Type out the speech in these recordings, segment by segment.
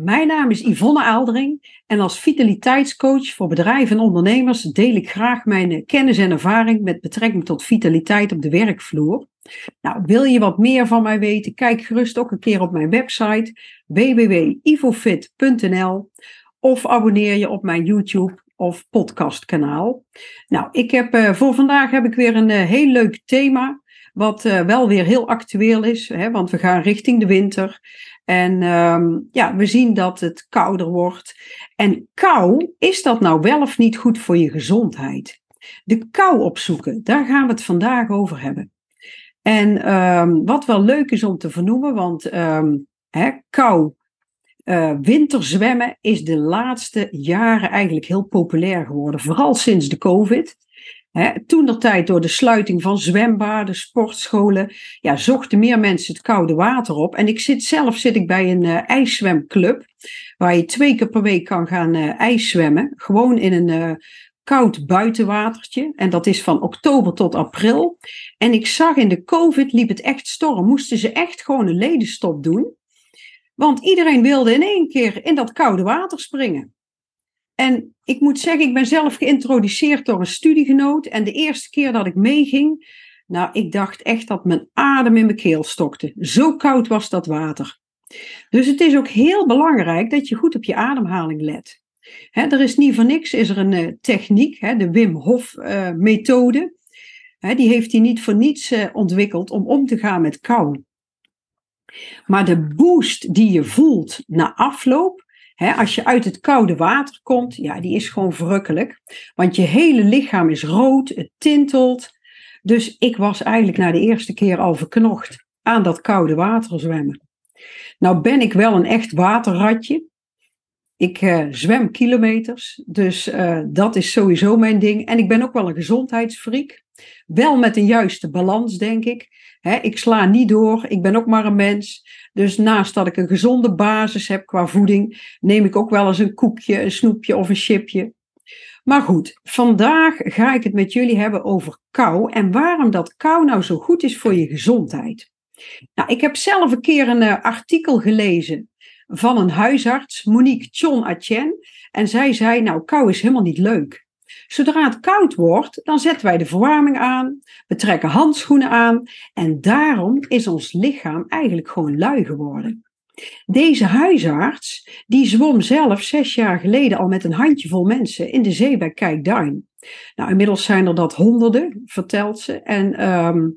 Mijn naam is Yvonne Aaldering en als vitaliteitscoach voor bedrijven en ondernemers deel ik graag mijn kennis en ervaring met betrekking tot vitaliteit op de werkvloer. Nou, wil je wat meer van mij weten? Kijk gerust ook een keer op mijn website www.ivofit.nl of abonneer je op mijn YouTube of podcastkanaal. Nou, ik heb, uh, voor vandaag heb ik weer een uh, heel leuk thema, wat uh, wel weer heel actueel is, hè, want we gaan richting de winter. En um, ja, we zien dat het kouder wordt. En kou, is dat nou wel of niet goed voor je gezondheid? De kou opzoeken, daar gaan we het vandaag over hebben. En um, wat wel leuk is om te vernoemen, want hè, kou, uh, winterzwemmen is de laatste jaren eigenlijk heel populair geworden. Vooral sinds de COVID. Toen de tijd door de sluiting van zwembaden, sportscholen, ja, zochten meer mensen het koude water op. En ik zit zelf zit ik bij een uh, ijszwemclub, waar je twee keer per week kan gaan uh, ijszwemmen. Gewoon in een uh, koud buitenwatertje. En dat is van oktober tot april. En ik zag in de COVID liep het echt storm. Moesten ze echt gewoon een ledenstop doen. Want iedereen wilde in één keer in dat koude water springen. En ik moet zeggen, ik ben zelf geïntroduceerd door een studiegenoot. En de eerste keer dat ik meeging, nou, ik dacht echt dat mijn adem in mijn keel stokte. Zo koud was dat water. Dus het is ook heel belangrijk dat je goed op je ademhaling let. Er is niet voor niks, is er een uh, techniek, de Wim Hof uh, methode. He, die heeft hij niet voor niets uh, ontwikkeld om om te gaan met kou. Maar de boost die je voelt na afloop, als je uit het koude water komt, ja, die is gewoon verrukkelijk. Want je hele lichaam is rood, het tintelt. Dus ik was eigenlijk na de eerste keer al verknocht aan dat koude water zwemmen. Nou ben ik wel een echt waterratje. Ik uh, zwem kilometers, dus uh, dat is sowieso mijn ding. En ik ben ook wel een gezondheidsfreak. Wel met een juiste balans, denk ik. ik sla niet door, ik ben ook maar een mens. Dus naast dat ik een gezonde basis heb qua voeding, neem ik ook wel eens een koekje, een snoepje of een chipje. Maar goed, vandaag ga ik het met jullie hebben over kou en waarom dat kou nou zo goed is voor je gezondheid. Nou, ik heb zelf een keer een uh, artikel gelezen van een huisarts, Monique Chon Atien. En zij zei, nou, kou is helemaal niet leuk. Zodra het koud wordt, dan zetten wij de verwarming aan, we trekken handschoenen aan en daarom is ons lichaam eigenlijk gewoon lui geworden. Deze huisarts, die zwom zelf zes jaar geleden al met een handjevol mensen in de zee bij Kijkduin. Nou, inmiddels zijn er dat honderden, vertelt ze. En um,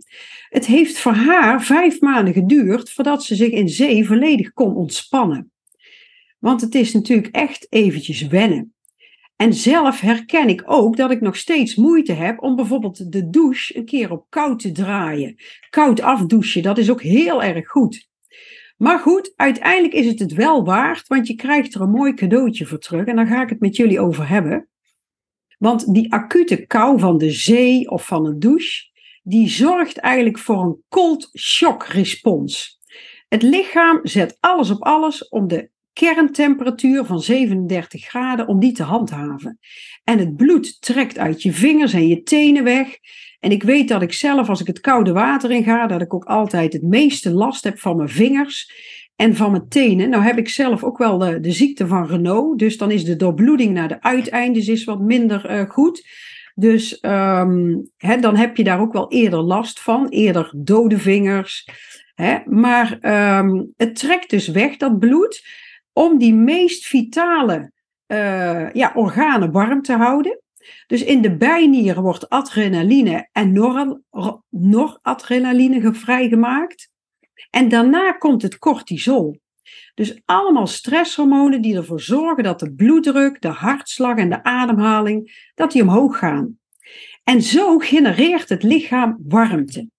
het heeft voor haar vijf maanden geduurd voordat ze zich in zee volledig kon ontspannen. Want het is natuurlijk echt eventjes wennen. En zelf herken ik ook dat ik nog steeds moeite heb om bijvoorbeeld de douche een keer op koud te draaien. Koud afdouchen, dat is ook heel erg goed. Maar goed, uiteindelijk is het het wel waard, want je krijgt er een mooi cadeautje voor terug. En daar ga ik het met jullie over hebben. Want die acute kou van de zee of van een douche, die zorgt eigenlijk voor een cold shock respons. Het lichaam zet alles op alles om de kerntemperatuur van 37 graden om die te handhaven. En het bloed trekt uit je vingers en je tenen weg. En ik weet dat ik zelf, als ik het koude water in ga, dat ik ook altijd het meeste last heb van mijn vingers en van mijn tenen. Nou heb ik zelf ook wel de, ziekte van Renault, dus dan is de doorbloeding naar de uiteindes is wat minder uh, goed. Dus um, dan heb je daar ook wel eerder last van, eerder dode vingers. Maar um, het trekt dus weg, dat bloed om die meest vitale uh, ja, organen warm te houden. Dus in de bijnieren wordt adrenaline en nor noradrenaline vrijgemaakt. En daarna komt het cortisol. Dus allemaal stresshormonen die ervoor zorgen dat de bloeddruk, de hartslag en de ademhaling dat die omhoog gaan. En zo genereert het lichaam warmte.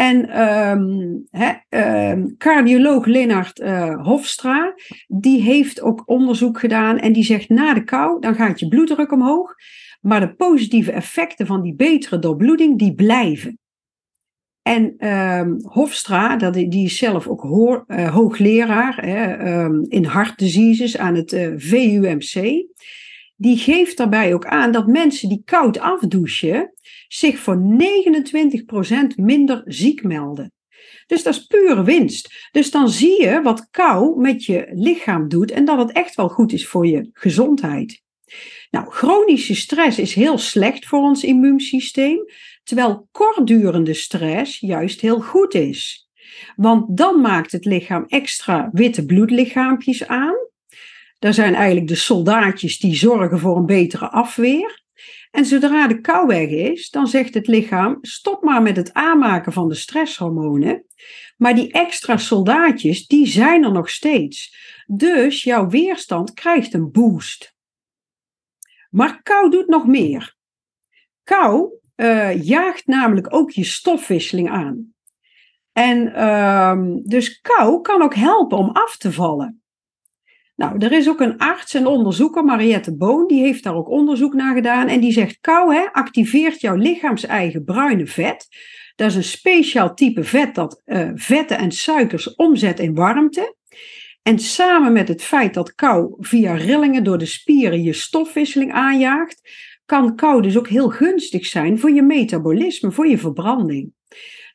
En um, um, cardioloog Lennart uh, Hofstra, die heeft ook onderzoek gedaan en die zegt na de kou, dan gaat je bloeddruk omhoog, maar de positieve effecten van die betere doorbloeding, die blijven. En um, Hofstra, dat, die is zelf ook hoor, uh, hoogleraar in heart diseases aan het uh, VUMC die geeft daarbij ook aan dat mensen die koud afdouchen zich voor 29% minder ziek melden. Dus dat is pure winst. Dus dan zie je wat kou met je lichaam doet en dat het echt wel goed is voor je gezondheid. Nou, chronische stress is heel slecht voor ons immuunsysteem, terwijl kortdurende stress juist heel goed is. Want dan maakt het lichaam extra witte bloedlichaampjes aan. Dat zijn eigenlijk de soldaatjes die zorgen voor een betere afweer. En zodra de kou weg is, dan zegt het lichaam: stop maar met het aanmaken van de stresshormonen. Maar die extra soldaatjes, die zijn er nog steeds. Dus jouw weerstand krijgt een boost. Maar kou doet nog meer. Kou uh, jaagt namelijk ook je stofwisseling aan. En uh, dus kou kan ook helpen om af te vallen. Nou, er is ook een arts en onderzoeker, Mariette Boon, die heeft daar ook onderzoek naar gedaan. En die zegt: kou hè, activeert jouw lichaams-eigen bruine vet. Dat is een speciaal type vet dat uh, vetten en suikers omzet in warmte. En samen met het feit dat kou via rillingen door de spieren je stofwisseling aanjaagt, kan kou dus ook heel gunstig zijn voor je metabolisme, voor je verbranding.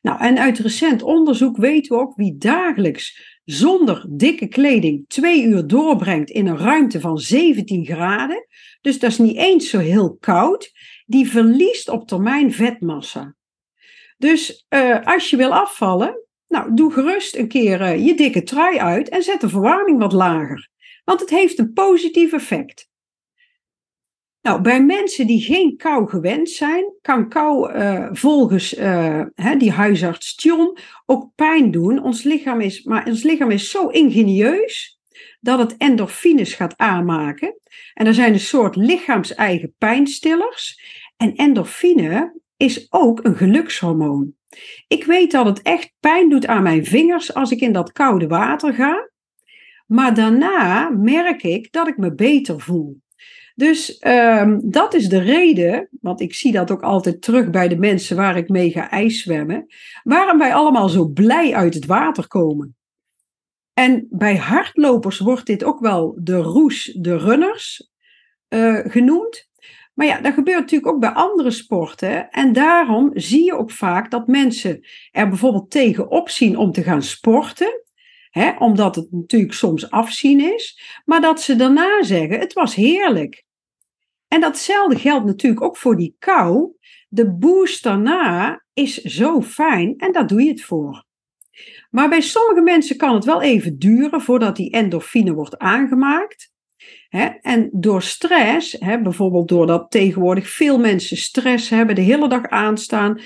Nou, en uit recent onderzoek weten we ook wie dagelijks zonder dikke kleding twee uur doorbrengt in een ruimte van 17 graden, dus dat is niet eens zo heel koud, die verliest op termijn vetmassa. Dus uh, als je wil afvallen, nou, doe gerust een keer uh, je dikke trui uit en zet de verwarming wat lager. Want het heeft een positief effect. Nou, bij mensen die geen kou gewend zijn, kan kou uh, volgens uh, hè, die huisarts John ook pijn doen. Ons lichaam is, maar ons lichaam is zo ingenieus dat het endorfines gaat aanmaken. En er zijn een soort lichaams-eigen pijnstillers. En endorfine is ook een gelukshormoon. Ik weet dat het echt pijn doet aan mijn vingers als ik in dat koude water ga. Maar daarna merk ik dat ik me beter voel. Dus um, dat is de reden, want ik zie dat ook altijd terug bij de mensen waar ik mee ga ijszwemmen, waarom wij allemaal zo blij uit het water komen. En bij hardlopers wordt dit ook wel de roes, de runners uh, genoemd. Maar ja, dat gebeurt natuurlijk ook bij andere sporten. En daarom zie je ook vaak dat mensen er bijvoorbeeld tegenop zien om te gaan sporten. Hè, omdat het natuurlijk soms afzien is. Maar dat ze daarna zeggen: het was heerlijk. En datzelfde geldt natuurlijk ook voor die kou. De boost daarna is zo fijn en daar doe je het voor. Maar bij sommige mensen kan het wel even duren voordat die endorfine wordt aangemaakt. en door stress, bijvoorbeeld doordat tegenwoordig veel mensen stress hebben, de hele dag aanstaan.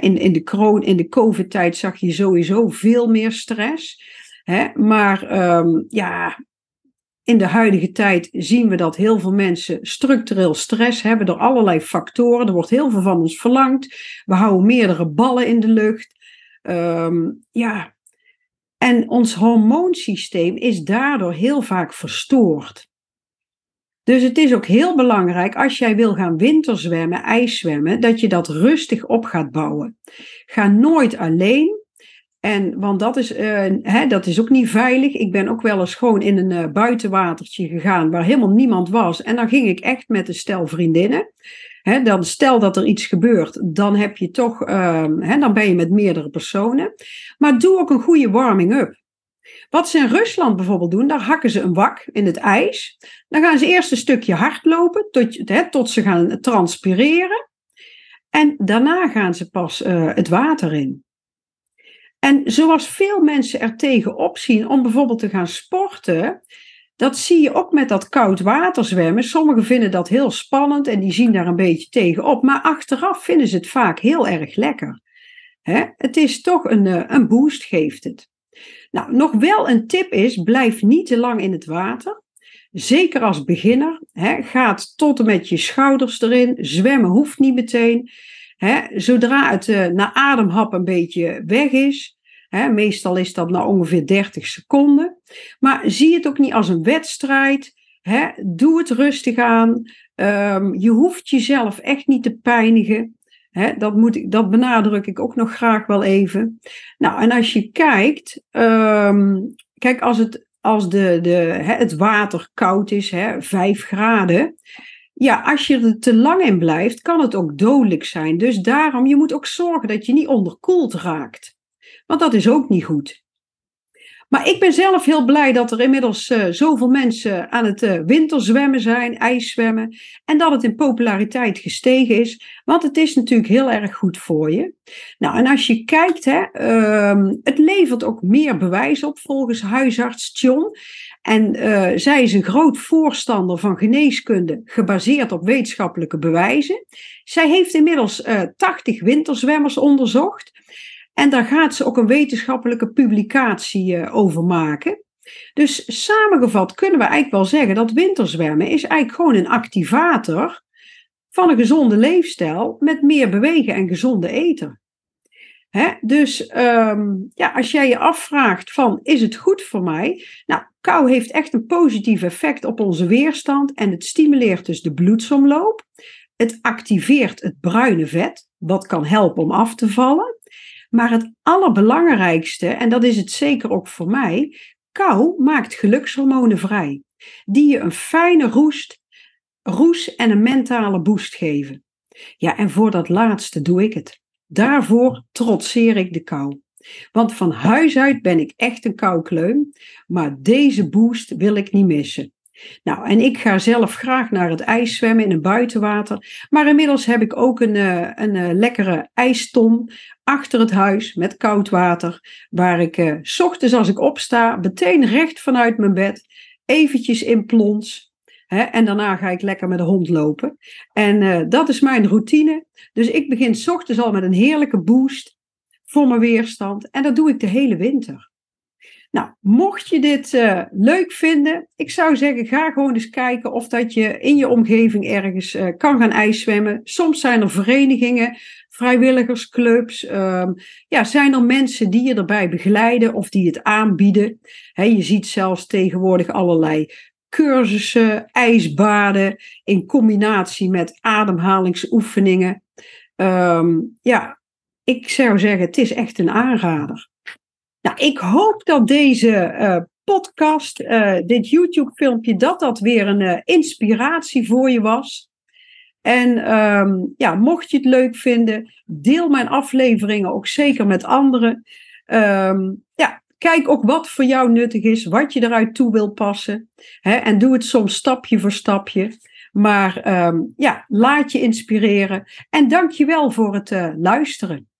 in, in de, in de COVID-tijd zag je sowieso veel meer stress. maar um, ja, in de huidige tijd zien we dat heel veel mensen structureel stress hebben door allerlei factoren. Er wordt heel veel van ons verlangd. We houden meerdere ballen in de lucht. Um, ja. En ons hormoonsysteem is daardoor heel vaak verstoord. Dus het is ook heel belangrijk als jij wil gaan winterzwemmen, ijszwemmen, dat je dat rustig op gaat bouwen. Ga nooit alleen. En, want dat is, uh, hè, dat is ook niet veilig. Ik ben ook wel eens gewoon in een uh, buitenwatertje gegaan waar helemaal niemand was. En dan ging ik echt met een stel vriendinnen. Hè, dan stel dat er iets gebeurt, dan heb je toch, uh, hè, dan ben je met meerdere personen. Maar doe ook een goede warming-up. Wat ze in Rusland bijvoorbeeld doen, daar hakken ze een wak in het ijs. Dan gaan ze eerst een stukje hardlopen tot, hè, tot ze gaan transpireren. En daarna gaan ze pas uh, het water in. En zoals veel mensen er tegenop zien om bijvoorbeeld te gaan sporten, dat zie je ook met dat koud water zwemmen. Sommigen vinden dat heel spannend en die zien daar een beetje tegenop, maar achteraf vinden ze het vaak heel erg lekker. Het is toch een, eh, een boost, geeft het. Nou, nog wel een tip is: blijf niet te lang in het water. Zeker als beginner. Hè, gaat tot en met je schouders erin. Zwemmen hoeft niet meteen. Zodra het uh, na ademhap een beetje weg is, meestal is dat na ongeveer 30 seconden, maar zie het ook niet als een wedstrijd. Doe het rustig aan. Um, je hoeft jezelf echt niet te pijnigen. Dat, moet ik, dat benadruk ik ook nog graag wel even. Nou, en als je kijkt, um, kijk, als het, als de, de, het water koud is, hè, 5 graden, ja, als je er te lang in blijft, kan het ook dodelijk zijn. Dus daarom, je moet ook zorgen dat je niet onderkoeld raakt. Want dat is ook niet goed. Maar ik ben zelf heel blij dat er inmiddels uh, zoveel mensen aan het uh, winterzwemmen zijn, ijszwemmen. En dat het in populariteit gestegen is. Want het is natuurlijk heel erg goed voor je. Nou, en als je kijkt, hè, uh, het levert ook meer bewijs op volgens huisarts John. En uh, zij is een groot voorstander van geneeskunde gebaseerd op wetenschappelijke bewijzen. Zij heeft inmiddels 80 winterzwemmers onderzocht. En daar gaat ze ook een wetenschappelijke publicatie uh, over maken. Dus samengevat kunnen we eigenlijk wel zeggen dat winterzwemmen is eigenlijk gewoon een activator van een gezonde leefstijl met meer bewegen en gezonde eten. Dus um, ja, als jij je afvraagt van is het goed voor mij? Nou, kou heeft echt een positief effect op onze weerstand en het stimuleert dus de bloedsomloop. Het activeert het bruine vet, wat kan helpen om af te vallen. Maar het allerbelangrijkste, en dat is het zeker ook voor mij, kou maakt gelukshormonen vrij. Die je een fijne roest, roes en een mentale boost geven. Ja, en voor dat laatste doe ik het. Daarvoor trotseer ik de kou. Want van huis uit ben ik echt een koukleum, maar deze boost wil ik niet missen. Nou, en ik ga zelf graag naar het ijs zwemmen in een buitenwater. Maar inmiddels heb ik ook een, uh, een uh, lekkere ijston achter het huis met koud water. Waar ik uh, s ochtends als ik opsta, meteen recht vanuit mijn bed, eventjes in plons. En daarna ga ik lekker met de hond lopen. En dat is mijn routine. Dus ik begin s ochtends al met een heerlijke boost voor mijn weerstand. En dat doe ik de hele winter. Nou, mocht je dit uh, leuk vinden, ik zou zeggen, ga gewoon eens kijken of dat je in je omgeving ergens uh, kan gaan ijszwemmen. Soms zijn er verenigingen, vrijwilligersclubs, um, ja, zijn er mensen die je erbij begeleiden of die het aanbieden. He, je ziet zelfs tegenwoordig allerlei cursussen, ijsbaden in combinatie met ademhalingsoefeningen. Um, ja, ik zou zeggen, het is echt een aanrader. Nou, ik hoop dat deze uh, podcast, uh, dit YouTube-filmpje, dat dat weer een uh, inspiratie voor je was. En um, ja, mocht je het leuk vinden, deel mijn afleveringen ook zeker met anderen. Um, ja, kijk ook wat voor jou nuttig is, wat je eruit toe wil passen. Hè, en doe het soms stapje voor stapje. Maar um, ja, laat je inspireren. En dank je wel voor het luisteren.